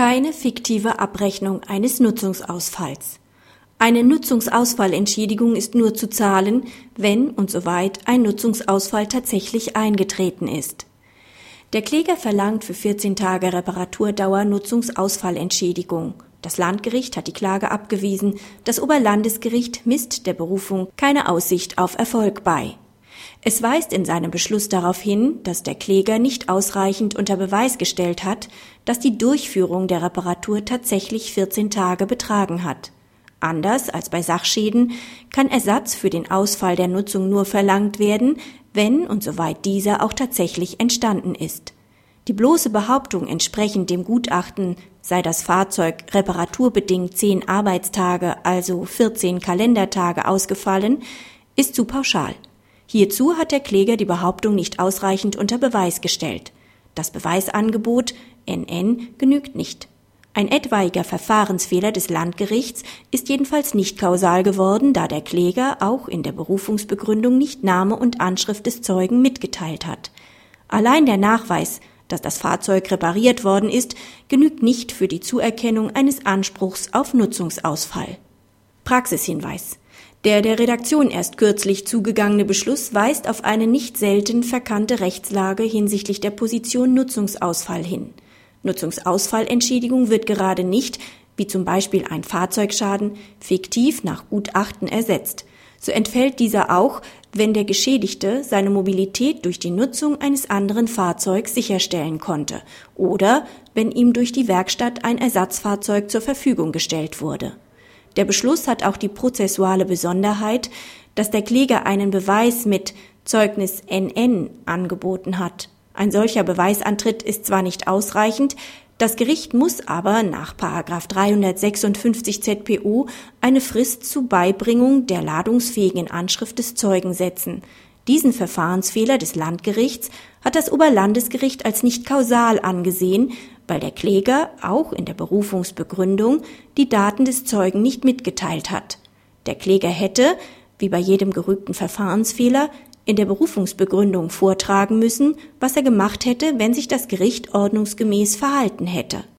Keine fiktive Abrechnung eines Nutzungsausfalls. Eine Nutzungsausfallentschädigung ist nur zu zahlen, wenn und soweit ein Nutzungsausfall tatsächlich eingetreten ist. Der Kläger verlangt für 14 Tage Reparaturdauer Nutzungsausfallentschädigung. Das Landgericht hat die Klage abgewiesen, das Oberlandesgericht misst der Berufung keine Aussicht auf Erfolg bei. Es weist in seinem Beschluss darauf hin, dass der Kläger nicht ausreichend unter Beweis gestellt hat, dass die Durchführung der Reparatur tatsächlich 14 Tage betragen hat. Anders als bei Sachschäden kann Ersatz für den Ausfall der Nutzung nur verlangt werden, wenn und soweit dieser auch tatsächlich entstanden ist. Die bloße Behauptung entsprechend dem Gutachten sei das Fahrzeug reparaturbedingt zehn Arbeitstage, also 14 Kalendertage ausgefallen, ist zu pauschal. Hierzu hat der Kläger die Behauptung nicht ausreichend unter Beweis gestellt. Das Beweisangebot NN genügt nicht. Ein etwaiger Verfahrensfehler des Landgerichts ist jedenfalls nicht kausal geworden, da der Kläger auch in der Berufungsbegründung nicht Name und Anschrift des Zeugen mitgeteilt hat. Allein der Nachweis, dass das Fahrzeug repariert worden ist, genügt nicht für die Zuerkennung eines Anspruchs auf Nutzungsausfall. Praxishinweis der der Redaktion erst kürzlich zugegangene Beschluss weist auf eine nicht selten verkannte Rechtslage hinsichtlich der Position Nutzungsausfall hin. Nutzungsausfallentschädigung wird gerade nicht, wie zum Beispiel ein Fahrzeugschaden, fiktiv nach Gutachten ersetzt. So entfällt dieser auch, wenn der Geschädigte seine Mobilität durch die Nutzung eines anderen Fahrzeugs sicherstellen konnte oder wenn ihm durch die Werkstatt ein Ersatzfahrzeug zur Verfügung gestellt wurde. Der Beschluss hat auch die prozessuale Besonderheit, dass der Kläger einen Beweis mit Zeugnis NN angeboten hat. Ein solcher Beweisantritt ist zwar nicht ausreichend, das Gericht muss aber nach 356 ZPO eine Frist zur Beibringung der ladungsfähigen Anschrift des Zeugen setzen. Diesen Verfahrensfehler des Landgerichts hat das Oberlandesgericht als nicht kausal angesehen, weil der Kläger auch in der Berufungsbegründung die Daten des Zeugen nicht mitgeteilt hat. Der Kläger hätte, wie bei jedem gerügten Verfahrensfehler, in der Berufungsbegründung vortragen müssen, was er gemacht hätte, wenn sich das Gericht ordnungsgemäß verhalten hätte